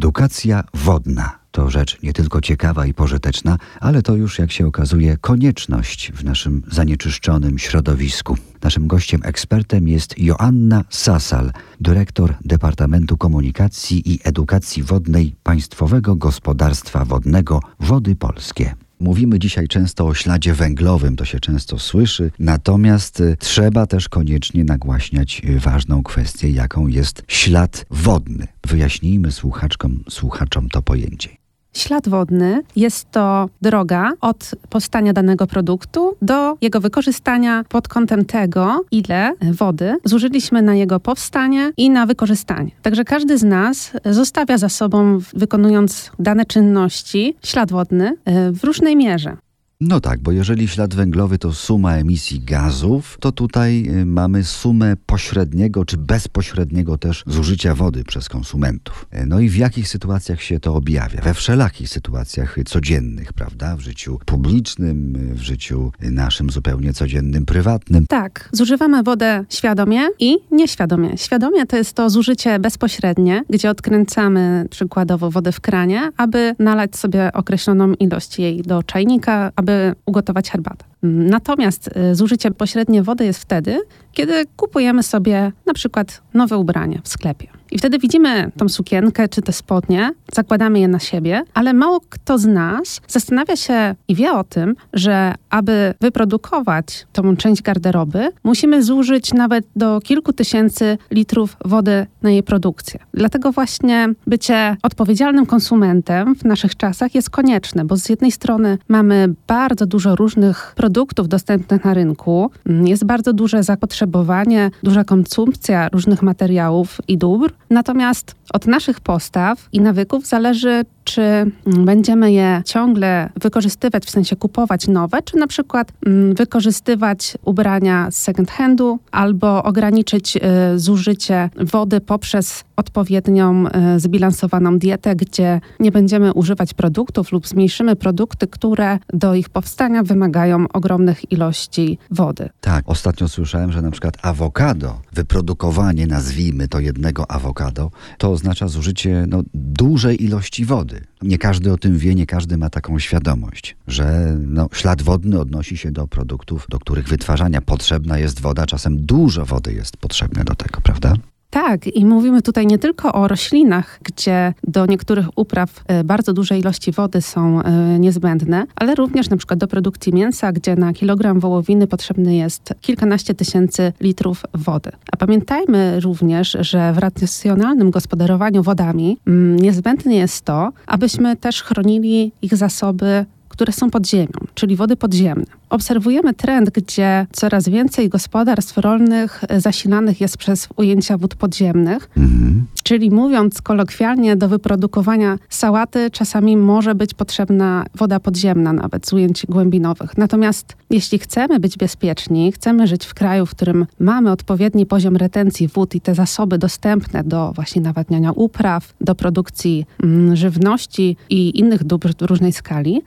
Edukacja wodna to rzecz nie tylko ciekawa i pożyteczna, ale to już, jak się okazuje, konieczność w naszym zanieczyszczonym środowisku. Naszym gościem ekspertem jest Joanna Sasal, dyrektor Departamentu Komunikacji i Edukacji Wodnej Państwowego Gospodarstwa Wodnego Wody Polskie. Mówimy dzisiaj często o śladzie węglowym, to się często słyszy, natomiast y, trzeba też koniecznie nagłaśniać y, ważną kwestię, jaką jest ślad wodny. Wyjaśnijmy słuchaczkom, słuchaczom to pojęcie. Ślad wodny jest to droga od powstania danego produktu do jego wykorzystania pod kątem tego, ile wody zużyliśmy na jego powstanie i na wykorzystanie. Także każdy z nas zostawia za sobą, wykonując dane czynności, ślad wodny e, w różnej mierze. No tak, bo jeżeli ślad węglowy to suma emisji gazów, to tutaj y, mamy sumę pośredniego czy bezpośredniego też zużycia wody przez konsumentów. Y, no i w jakich sytuacjach się to objawia? We wszelakich sytuacjach codziennych, prawda? W życiu publicznym, w życiu naszym zupełnie codziennym, prywatnym. Tak, zużywamy wodę świadomie i nieświadomie. Świadomie to jest to zużycie bezpośrednie, gdzie odkręcamy przykładowo wodę w kranie, aby nalać sobie określoną ilość jej do czajnika, aby żeby ugotować herbatę. Natomiast y, zużycie pośrednie wody jest wtedy, kiedy kupujemy sobie na przykład nowe ubranie w sklepie. I wtedy widzimy tą sukienkę czy te spodnie, zakładamy je na siebie, ale mało kto z nas zastanawia się i wie o tym, że aby wyprodukować tą część garderoby, musimy zużyć nawet do kilku tysięcy litrów wody na jej produkcję. Dlatego właśnie bycie odpowiedzialnym konsumentem w naszych czasach jest konieczne, bo z jednej strony mamy bardzo dużo różnych produktów dostępnych na rynku, jest bardzo duże zapotrzebowanie, duża konsumpcja różnych materiałów i dóbr, Natomiast od naszych postaw i nawyków zależy, czy będziemy je ciągle wykorzystywać, w sensie kupować nowe, czy na przykład mm, wykorzystywać ubrania z second handu, albo ograniczyć y, zużycie wody poprzez odpowiednią y, zbilansowaną dietę, gdzie nie będziemy używać produktów lub zmniejszymy produkty, które do ich powstania wymagają ogromnych ilości wody. Tak, ostatnio słyszałem, że na przykład awokado, wyprodukowanie, nazwijmy to jednego awokado, to oznacza zużycie no, dużej ilości wody. Nie każdy o tym wie, nie każdy ma taką świadomość, że no, ślad wodny odnosi się do produktów, do których wytwarzania potrzebna jest woda. Czasem dużo wody jest potrzebne do tego, prawda? Tak, i mówimy tutaj nie tylko o roślinach, gdzie do niektórych upraw e, bardzo duże ilości wody są e, niezbędne, ale również na przykład do produkcji mięsa, gdzie na kilogram wołowiny potrzebny jest kilkanaście tysięcy litrów wody. A pamiętajmy również, że w racjonalnym gospodarowaniu wodami mm, niezbędne jest to, abyśmy też chronili ich zasoby które są pod ziemią, czyli wody podziemne. Obserwujemy trend, gdzie coraz więcej gospodarstw rolnych zasilanych jest przez ujęcia wód podziemnych, mhm. czyli mówiąc kolokwialnie, do wyprodukowania sałaty czasami może być potrzebna woda podziemna, nawet z ujęć głębinowych. Natomiast jeśli chcemy być bezpieczni, chcemy żyć w kraju, w którym mamy odpowiedni poziom retencji wód i te zasoby dostępne do właśnie nawadniania upraw, do produkcji mm, żywności i innych dóbr różnej skali,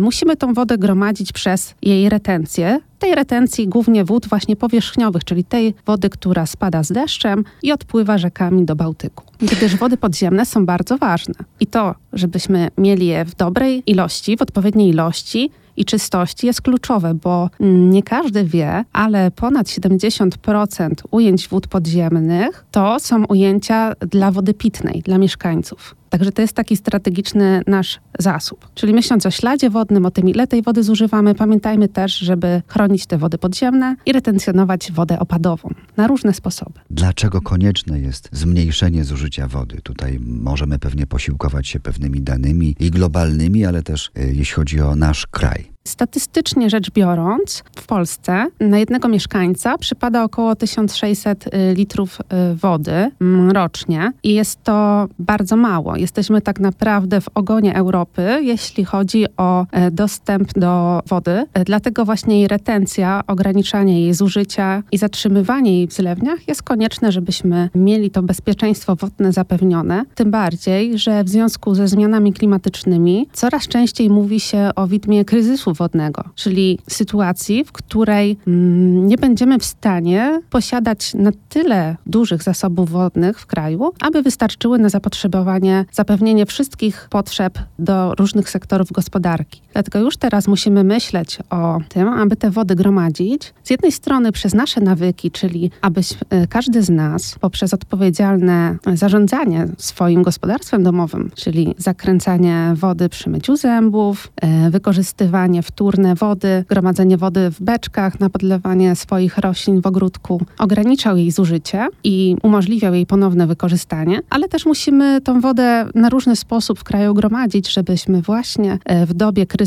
musimy tą wodę gromadzić przez jej retencję. Tej retencji głównie wód właśnie powierzchniowych, czyli tej wody, która spada z deszczem i odpływa rzekami do Bałtyku. Gdyż wody podziemne są bardzo ważne. I to, żebyśmy mieli je w dobrej ilości, w odpowiedniej ilości, i czystości jest kluczowe, bo nie każdy wie, ale ponad 70% ujęć wód podziemnych to są ujęcia dla wody pitnej, dla mieszkańców. Także to jest taki strategiczny nasz zasób. Czyli myśląc o śladzie wodnym, o tym, ile tej wody zużywamy, pamiętajmy też, żeby chronić te wody podziemne i retencjonować wodę opadową na różne sposoby. Dlaczego konieczne jest zmniejszenie zużycia wody? Tutaj możemy pewnie posiłkować się pewnymi danymi i globalnymi, ale też y, jeśli chodzi o nasz kraj. Statystycznie rzecz biorąc, w Polsce na jednego mieszkańca przypada około 1600 y, litrów y, wody mm, rocznie i jest to bardzo mało. Jesteśmy tak naprawdę w ogonie Europy, jeśli chodzi o e, dostęp do wody. E, dlatego właśnie jej retencja, ograniczanie jej zużycia i zatrzymywanie jej w zlewniach jest konieczne, żebyśmy mieli to bezpieczeństwo wodne zapewnione. Tym bardziej, że w związku ze zmianami klimatycznymi coraz częściej mówi się o widmie kryzysu wodnego, czyli sytuacji, w której mm, nie będziemy w stanie posiadać na tyle dużych zasobów wodnych w kraju, aby wystarczyły na zapotrzebowanie, zapewnienie wszystkich potrzeb do różnych sektorów gospodarki. Dlatego już teraz musimy myśleć o tym, aby te wody gromadzić. Z jednej strony przez nasze nawyki, czyli aby e, każdy z nas poprzez odpowiedzialne zarządzanie swoim gospodarstwem domowym, czyli zakręcanie wody przy myciu zębów, e, wykorzystywanie wtórne wody, gromadzenie wody w beczkach na podlewanie swoich roślin w ogródku, ograniczał jej zużycie i umożliwiał jej ponowne wykorzystanie, ale też musimy tą wodę na różny sposób w kraju gromadzić, żebyśmy właśnie e, w dobie kryzysu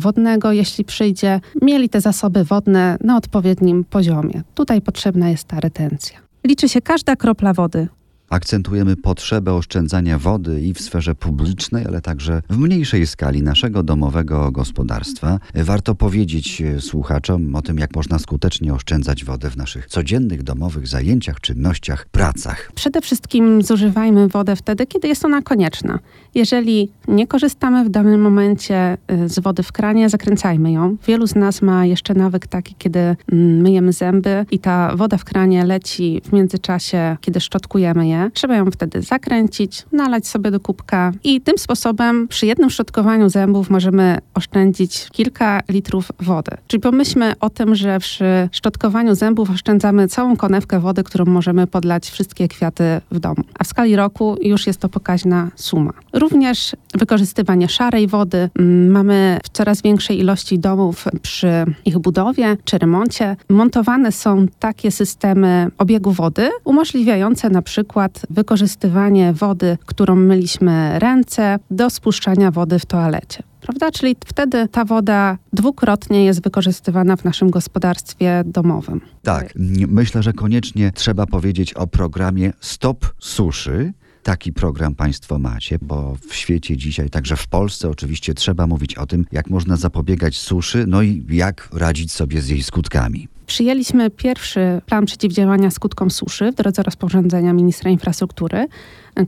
wodnego, jeśli przyjdzie, mieli te zasoby wodne na odpowiednim poziomie. Tutaj potrzebna jest ta retencja. Liczy się każda kropla wody. Akcentujemy potrzebę oszczędzania wody i w sferze publicznej, ale także w mniejszej skali naszego domowego gospodarstwa. Warto powiedzieć e, słuchaczom o tym, jak można skutecznie oszczędzać wodę w naszych codziennych domowych zajęciach, czynnościach, pracach. Przede wszystkim zużywajmy wodę wtedy, kiedy jest ona konieczna. Jeżeli nie korzystamy w danym momencie e, z wody w kranie, zakręcajmy ją. Wielu z nas ma jeszcze nawyk taki, kiedy mm, myjemy zęby i ta woda w kranie leci w międzyczasie, kiedy szczotkujemy je Trzeba ją wtedy zakręcić, nalać sobie do kubka i tym sposobem przy jednym szczotkowaniu zębów możemy oszczędzić kilka litrów wody. Czyli pomyślmy o tym, że przy szczotkowaniu zębów oszczędzamy całą konewkę wody, którą możemy podlać wszystkie kwiaty w domu. A w skali roku już jest to pokaźna suma. Również wykorzystywanie szarej wody. Mm, mamy w coraz większej ilości domów przy ich budowie czy remoncie. Montowane są takie systemy obiegu wody umożliwiające na przykład przykład wykorzystywanie wody, którą myliśmy ręce, do spuszczania wody w toalecie prawda? Czyli wtedy ta woda dwukrotnie jest wykorzystywana w naszym gospodarstwie domowym. Tak, myślę, że koniecznie trzeba powiedzieć o programie Stop Suszy. Taki program Państwo macie, bo w świecie dzisiaj, także w Polsce oczywiście trzeba mówić o tym, jak można zapobiegać suszy, no i jak radzić sobie z jej skutkami. Przyjęliśmy pierwszy plan przeciwdziałania skutkom suszy w drodze rozporządzenia ministra infrastruktury,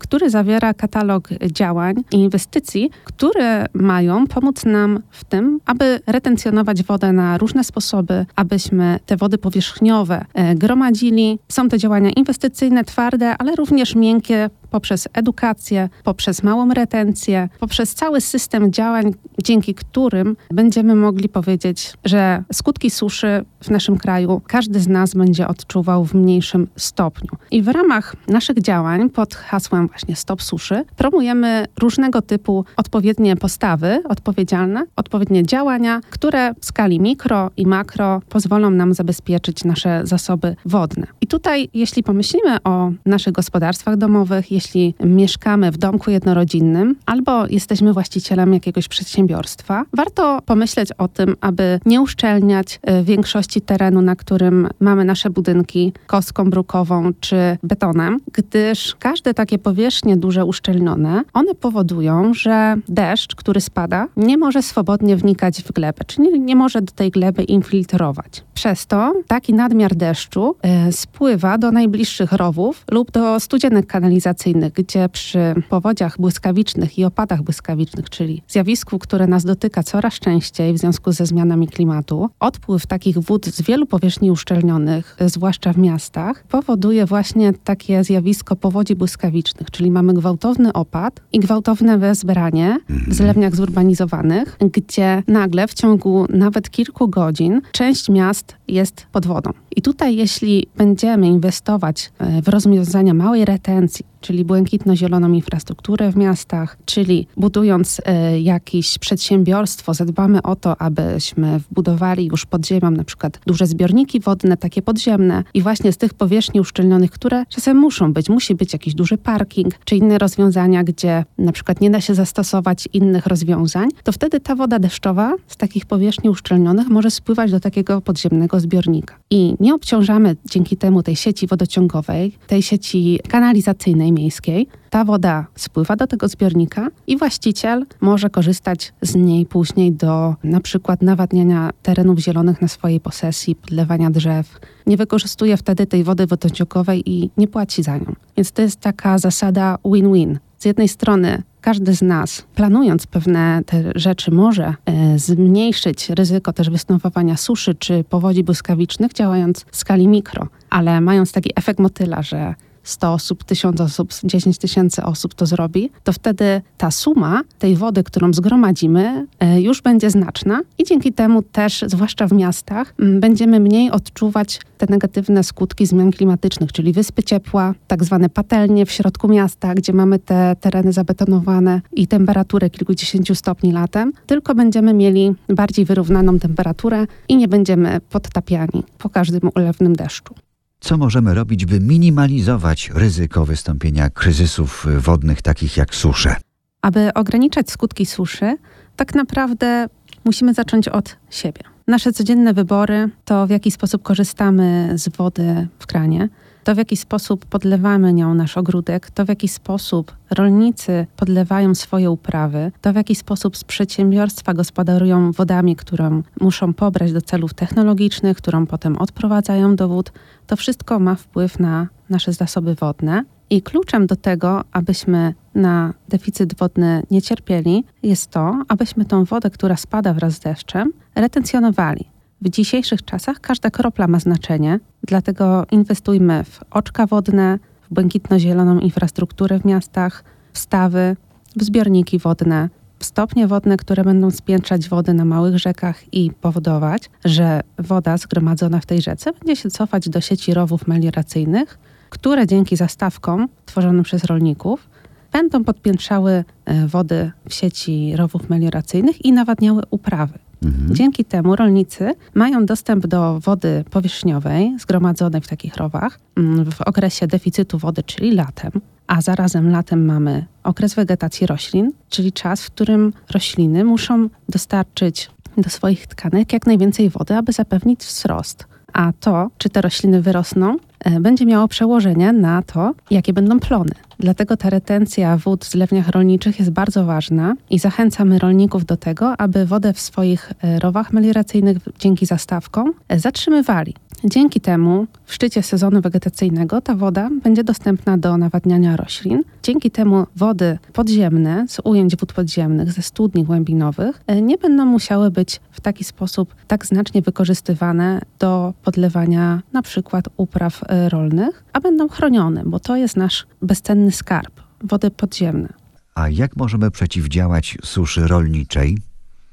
który zawiera katalog działań i inwestycji, które mają pomóc nam w tym, aby retencjonować wodę na różne sposoby, abyśmy te wody powierzchniowe e, gromadzili. Są to działania inwestycyjne, twarde, ale również miękkie poprzez edukację, poprzez małą retencję, poprzez cały system działań, dzięki którym będziemy mogli powiedzieć, że skutki suszy w naszym kraju każdy z nas będzie odczuwał w mniejszym stopniu. I w ramach naszych działań pod hasłem właśnie Stop Suszy promujemy różnego typu odpowiednie postawy odpowiedzialne, odpowiednie działania, które w skali mikro i makro pozwolą nam zabezpieczyć nasze zasoby wodne. I tutaj, jeśli pomyślimy o naszych gospodarstwach domowych, jeśli mieszkamy w domku jednorodzinnym albo jesteśmy właścicielem jakiegoś przedsiębiorstwa, warto pomyśleć o tym, aby nie uszczelniać e, większości terenu, na którym mamy nasze budynki kostką brukową czy betonem, gdyż każde takie powierzchnie duże uszczelnione, one powodują, że deszcz, który spada, nie może swobodnie wnikać w glebę, czyli nie może do tej gleby infiltrować. Przez to taki nadmiar deszczu y, spływa do najbliższych rowów lub do studzienek kanalizacyjnych, gdzie przy powodziach błyskawicznych i opadach błyskawicznych, czyli zjawisku, które nas dotyka coraz częściej w związku ze zmianami klimatu, odpływ takich wód z wielu powierzchni uszczelnionych, zwłaszcza w miastach, powoduje właśnie takie zjawisko powodzi błyskawicznych, czyli mamy gwałtowny opad i gwałtowne wezbranie w zlewniach zurbanizowanych, gdzie nagle w ciągu nawet kilku godzin część miast jest pod wodą. I tutaj, jeśli będziemy inwestować e, w rozwiązania małej retencji, czyli błękitno-zieloną infrastrukturę w miastach, czyli budując y, jakieś przedsiębiorstwo, zadbamy o to, abyśmy wbudowali już pod ziemią na przykład duże zbiorniki wodne, takie podziemne i właśnie z tych powierzchni uszczelnionych, które czasem muszą być, musi być jakiś duży parking, czy inne rozwiązania, gdzie na przykład nie da się zastosować innych rozwiązań, to wtedy ta woda deszczowa z takich powierzchni uszczelnionych może spływać do takiego podziemnego zbiornika. I nie obciążamy dzięki temu tej sieci wodociągowej, tej sieci kanalizacyjnej, miejskiej, ta woda spływa do tego zbiornika i właściciel może korzystać z niej później do na przykład nawadniania terenów zielonych na swojej posesji, podlewania drzew. Nie wykorzystuje wtedy tej wody wodociągowej i nie płaci za nią. Więc to jest taka zasada win-win. z jednej strony każdy z nas, planując pewne te rzeczy, może e, zmniejszyć ryzyko też występowania suszy czy powodzi błyskawicznych, działając w skali mikro, ale mając taki efekt motyla, że 100 osób, 1000 osób, 10 tysięcy osób to zrobi, to wtedy ta suma tej wody, którą zgromadzimy, e, już będzie znaczna i dzięki temu też, zwłaszcza w miastach, będziemy mniej odczuwać te negatywne skutki zmian klimatycznych, czyli wyspy ciepła, tak zwane patelnie w środku miasta, gdzie mamy te tereny zabetonowane i temperaturę kilkudziesięciu stopni latem, tylko będziemy mieli bardziej wyrównaną temperaturę i nie będziemy podtapiani po każdym ulewnym deszczu. Co możemy robić, by minimalizować ryzyko wystąpienia kryzysów wodnych, takich jak susze? Aby ograniczać skutki suszy, tak naprawdę musimy zacząć od siebie. Nasze codzienne wybory to, w jaki sposób korzystamy z wody w kranie, to w jaki sposób podlewamy nią nasz ogródek, to w jaki sposób rolnicy podlewają swoje uprawy, to w jaki sposób przedsiębiorstwa gospodarują wodami, którą muszą pobrać do celów technologicznych, którą potem odprowadzają do wód, to wszystko ma wpływ na nasze zasoby wodne. I kluczem do tego, abyśmy na deficyt wodny nie cierpieli, jest to, abyśmy tą wodę, która spada wraz z deszczem, retencjonowali. W dzisiejszych czasach każda kropla ma znaczenie, dlatego inwestujmy w oczka wodne, w błękitno-zieloną infrastrukturę w miastach, w stawy, w zbiorniki wodne, w stopnie wodne, które będą spiętrzać wody na małych rzekach i powodować, że woda zgromadzona w tej rzece będzie się cofać do sieci rowów melioracyjnych, które dzięki zastawkom tworzonym przez rolników będą podpiętrzały e, wody w sieci rowów melioracyjnych i nawadniały uprawy. Mhm. Dzięki temu rolnicy mają dostęp do wody powierzchniowej zgromadzonej w takich rowach mm, w okresie deficytu wody, czyli latem, a zarazem latem mamy okres wegetacji roślin, czyli czas, w którym rośliny muszą dostarczyć do swoich tkanek jak najwięcej wody, aby zapewnić wzrost. A to, czy te rośliny wyrosną, będzie miało przełożenie na to, jakie będą plony. Dlatego ta retencja wód w zlewniach rolniczych jest bardzo ważna i zachęcamy rolników do tego, aby wodę w swoich e, rowach melioracyjnych dzięki zastawkom e, zatrzymywali. Dzięki temu w szczycie sezonu wegetacyjnego ta woda będzie dostępna do nawadniania roślin. Dzięki temu wody podziemne z ujęć wód podziemnych, ze studni głębinowych e, nie będą musiały być w taki sposób tak znacznie wykorzystywane do podlewania na przykład upraw rolnych, a będą chronione, bo to jest nasz bezcenny skarb wody podziemne. A jak możemy przeciwdziałać suszy rolniczej?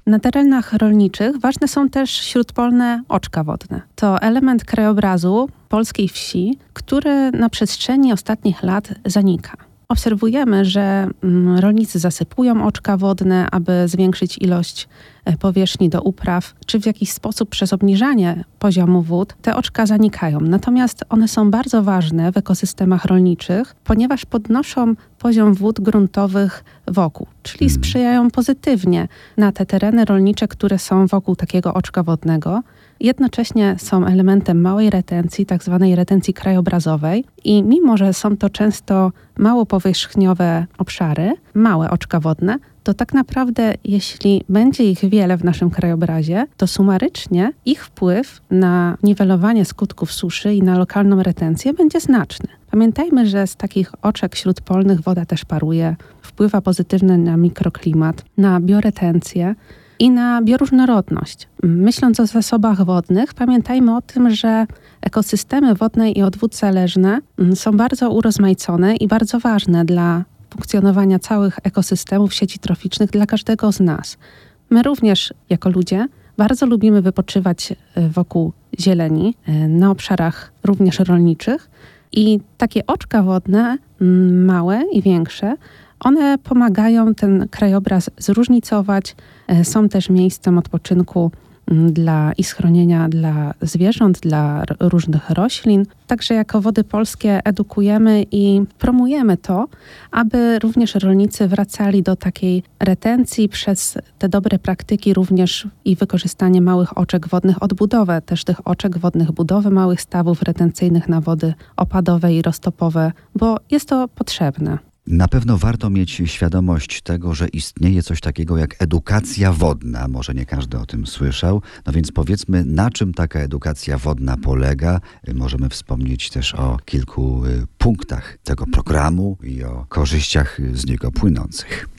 Na terenach rolniczych ważne są też śródpolne oczka wodne. To element krajobrazu polskiej wsi, który na przestrzeni ostatnich lat zanika. Obserwujemy, że mm, rolnicy zasypują oczka wodne, aby zwiększyć ilość e, powierzchni do upraw, czy w jakiś sposób przez obniżanie poziomu wód te oczka zanikają. Natomiast one są bardzo ważne w ekosystemach rolniczych, ponieważ podnoszą poziom wód gruntowych wokół, czyli mhm. sprzyjają pozytywnie na te tereny rolnicze, które są wokół takiego oczka wodnego jednocześnie są elementem małej retencji, tak zwanej retencji krajobrazowej i mimo, że są to często mało powierzchniowe obszary, małe oczka wodne, to tak naprawdę, jeśli będzie ich wiele w naszym krajobrazie, to sumarycznie ich wpływ na niwelowanie skutków suszy i na lokalną retencję będzie znaczny. Pamiętajmy, że z takich oczek śródpolnych woda też paruje, wpływa pozytywnie na mikroklimat, na bioretencję i na bioróżnorodność. Myśląc o zasobach wodnych, pamiętajmy o tym, że ekosystemy wodne i od zależne mm, są bardzo urozmaicone i bardzo ważne dla funkcjonowania całych ekosystemów sieci troficznych dla każdego z nas. My również, jako ludzie, bardzo lubimy wypoczywać e, wokół zieleni, e, na obszarach również rolniczych. I takie oczka wodne, mm, małe i większe, one pomagają ten krajobraz zróżnicować. E, są też miejscem odpoczynku dla i schronienia dla zwierząt, dla różnych roślin. Także jako Wody Polskie edukujemy i promujemy to, aby również rolnicy wracali do takiej retencji przez te dobre praktyki również i wykorzystanie małych oczek wodnych, odbudowę też tych oczek wodnych, budowę małych stawów retencyjnych na wody opadowe i roztopowe, bo jest to potrzebne. Na pewno warto mieć świadomość tego, że istnieje coś takiego jak edukacja wodna. Może nie każdy o tym słyszał. No więc powiedzmy, na czym taka edukacja wodna polega. Możemy wspomnieć też o kilku y, punktach tego programu i o korzyściach z niego płynących.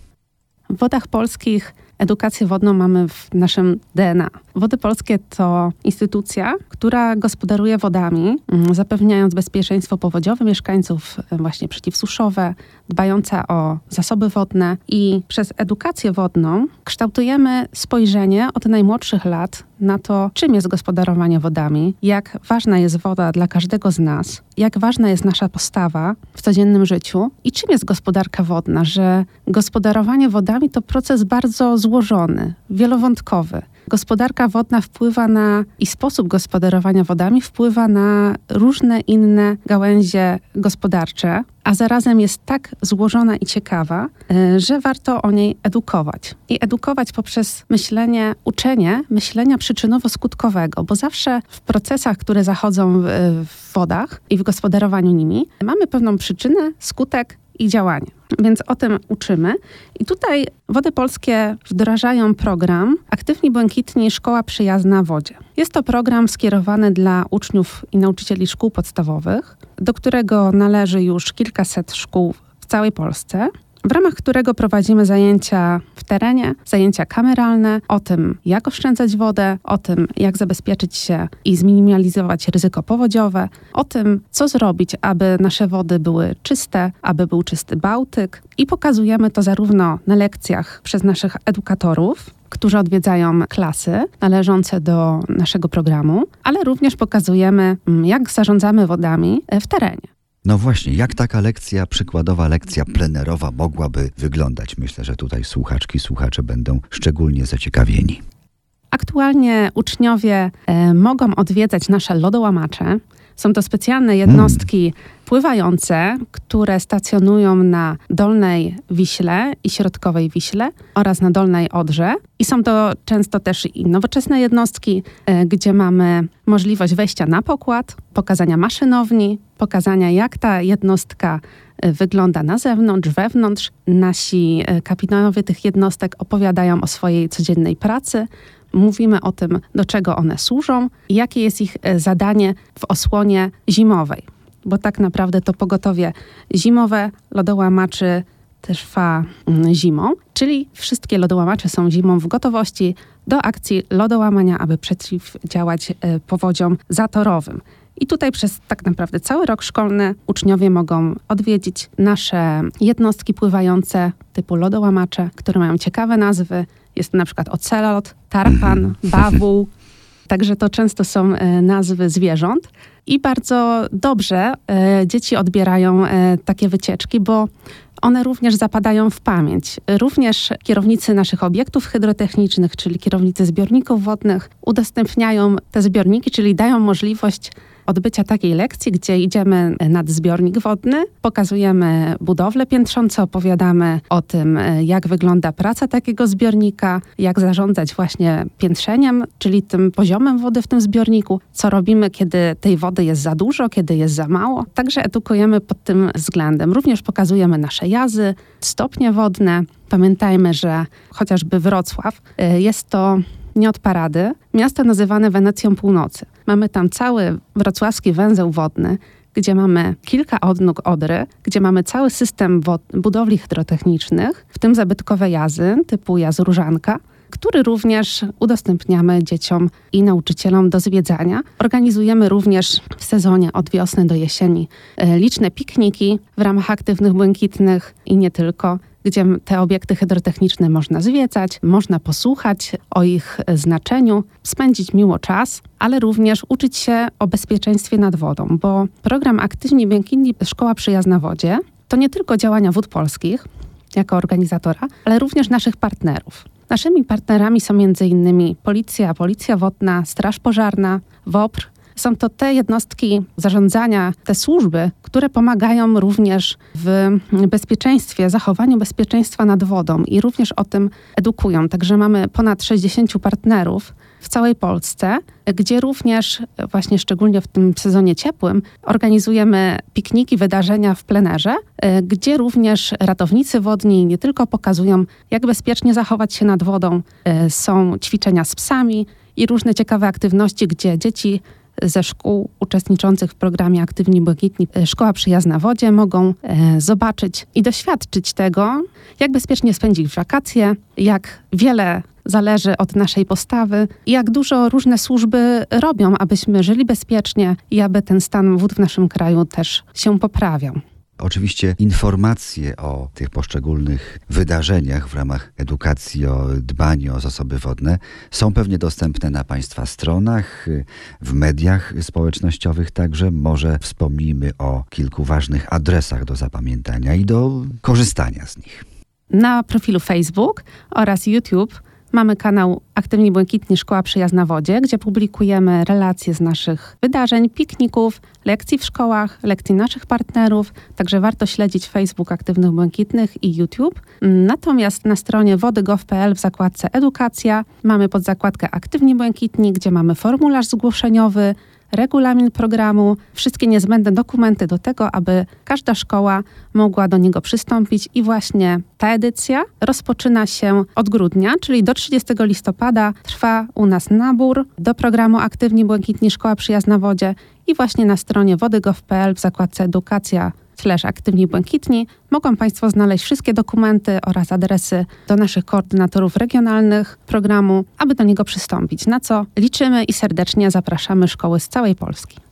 W wodach polskich edukację wodną mamy w naszym DNA. Wody Polskie to instytucja, która gospodaruje wodami, mm, zapewniając bezpieczeństwo powodziowe mieszkańców, e, właśnie przeciwsuszowe, dbająca o zasoby wodne i przez edukację wodną kształtujemy spojrzenie od najmłodszych lat na to, czym jest gospodarowanie wodami, jak ważna jest woda dla każdego z nas, jak ważna jest nasza postawa w codziennym życiu i czym jest gospodarka wodna, że gospodarowanie wodami to proces bardzo złożony, wielowątkowy. Gospodarka wodna wpływa na i sposób gospodarowania wodami wpływa na różne inne gałęzie gospodarcze, a zarazem jest tak złożona i ciekawa, e, że warto o niej edukować. I edukować poprzez myślenie, uczenie myślenia przyczynowo-skutkowego, bo zawsze w procesach, które zachodzą w, w wodach i w gospodarowaniu nimi, mamy pewną przyczynę, skutek i działanie. Więc o tym uczymy. I tutaj Wody Polskie wdrażają program Aktywni Błękitni Szkoła Przyjazna Wodzie. Jest to program skierowany dla uczniów i nauczycieli szkół podstawowych, do którego należy już kilkaset szkół w całej Polsce w ramach którego prowadzimy zajęcia w terenie, zajęcia kameralne o tym, jak oszczędzać wodę, o tym, jak zabezpieczyć się i zminimalizować ryzyko powodziowe, o tym, co zrobić, aby nasze wody były czyste, aby był czysty Bałtyk. I pokazujemy to zarówno na lekcjach przez naszych edukatorów, którzy odwiedzają klasy należące do naszego programu, ale również pokazujemy, mm, jak zarządzamy wodami w terenie. No właśnie, jak taka lekcja, przykładowa lekcja plenerowa mogłaby wyglądać? Myślę, że tutaj słuchaczki, słuchacze będą szczególnie zaciekawieni. Aktualnie uczniowie e, mogą odwiedzać nasze lodołamacze. Są to specjalne jednostki mm. pływające, które stacjonują na Dolnej Wiśle i Środkowej Wiśle oraz na Dolnej Odrze. I są to często też i nowoczesne jednostki, e, gdzie mamy możliwość wejścia na pokład, pokazania maszynowni, pokazania jak ta jednostka e, wygląda na zewnątrz, wewnątrz. Nasi e, kapitanowie tych jednostek opowiadają o swojej codziennej pracy, mówimy o tym, do czego one służą i jakie jest ich e, zadanie w osłonie zimowej. Bo tak naprawdę to pogotowie zimowe lodołamaczy trwa mm, zimą, czyli wszystkie lodołamacze są zimą w gotowości do akcji lodołamania, aby przeciwdziałać e, powodziom zatorowym. I tutaj przez tak naprawdę cały rok szkolny uczniowie mogą odwiedzić nasze jednostki pływające typu lodołamacze, które mają ciekawe nazwy, jest to na przykład ocelot, tarpan, bawuł. Także to często są e, nazwy zwierząt. I bardzo dobrze e, dzieci odbierają e, takie wycieczki, bo one również zapadają w pamięć. Również kierownicy naszych obiektów hydrotechnicznych, czyli kierownicy zbiorników wodnych, udostępniają te zbiorniki, czyli dają możliwość odbycia takiej lekcji, gdzie idziemy nad zbiornik wodny, pokazujemy budowlę piętrzącą, opowiadamy o tym, jak wygląda praca takiego zbiornika, jak zarządzać właśnie piętrzeniem, czyli tym poziomem wody w tym zbiorniku, co robimy, kiedy tej wody jest za dużo, kiedy jest za mało. Także edukujemy pod tym względem. Również pokazujemy nasze jazy, stopnie wodne. Pamiętajmy, że chociażby Wrocław y, jest to nie od parady, miasto nazywane Wenecją Północy. Mamy tam cały wrocławski węzeł wodny, gdzie mamy kilka odnóg Odry, gdzie mamy cały system budowli hydrotechnicznych, w tym zabytkowe jazy typu jaz Różanka, który również udostępniamy dzieciom i nauczycielom do zwiedzania. Organizujemy również w sezonie od wiosny do jesieni e, liczne pikniki w ramach aktywnych błękitnych i nie tylko gdzie te obiekty hydrotechniczne można zwiedzać, można posłuchać o ich znaczeniu, spędzić miło czas, ale również uczyć się o bezpieczeństwie nad wodą, bo program Aktywni Błękitni Szkoła Przyjazna Wodzie to nie tylko działania wód polskich jako organizatora, ale również naszych partnerów. Naszymi partnerami są m.in. Policja, Policja Wodna, Straż Pożarna, WOPR, są to te jednostki zarządzania, te służby, które pomagają również w bezpieczeństwie, zachowaniu bezpieczeństwa nad wodą i również o tym edukują. Także mamy ponad 60 partnerów w całej Polsce, gdzie również właśnie szczególnie w tym sezonie ciepłym organizujemy pikniki, wydarzenia w plenerze, gdzie również ratownicy wodni nie tylko pokazują, jak bezpiecznie zachować się nad wodą, są ćwiczenia z psami i różne ciekawe aktywności, gdzie dzieci ze szkół uczestniczących w programie Aktywni Błękitni Szkoła Przyjazna Wodzie mogą e, zobaczyć i doświadczyć tego, jak bezpiecznie spędzić wakacje, jak wiele zależy od naszej postawy i jak dużo różne służby robią, abyśmy żyli bezpiecznie i aby ten stan wód w naszym kraju też się poprawiał. Oczywiście informacje o tych poszczególnych wydarzeniach w ramach edukacji o dbaniu o zasoby wodne są pewnie dostępne na Państwa stronach, w mediach społecznościowych także. Może wspomnijmy o kilku ważnych adresach do zapamiętania i do korzystania z nich. Na profilu Facebook oraz YouTube Mamy kanał Aktywni Błękitni Szkoła Przyjazna Wodzie, gdzie publikujemy relacje z naszych wydarzeń, pikników, lekcji w szkołach, lekcji naszych partnerów. Także warto śledzić Facebook Aktywnych Błękitnych i YouTube. Natomiast na stronie wody.gov.pl w zakładce Edukacja mamy pod zakładkę Aktywni Błękitni, gdzie mamy formularz zgłoszeniowy, regulamin programu, wszystkie niezbędne dokumenty do tego, aby każda szkoła mogła do niego przystąpić. I właśnie ta edycja rozpoczyna się od grudnia, czyli do 30 listopada trwa u nas nabór. Do programu Aktywni Błękitni Szkoła Przyjazna Wodzie i właśnie na stronie wody.gov.pl w zakładce Edukacja slash aktywni błękitni mogą Państwo znaleźć wszystkie dokumenty oraz adresy do naszych koordynatorów regionalnych programu, aby do niego przystąpić, na co liczymy i serdecznie zapraszamy szkoły z całej Polski.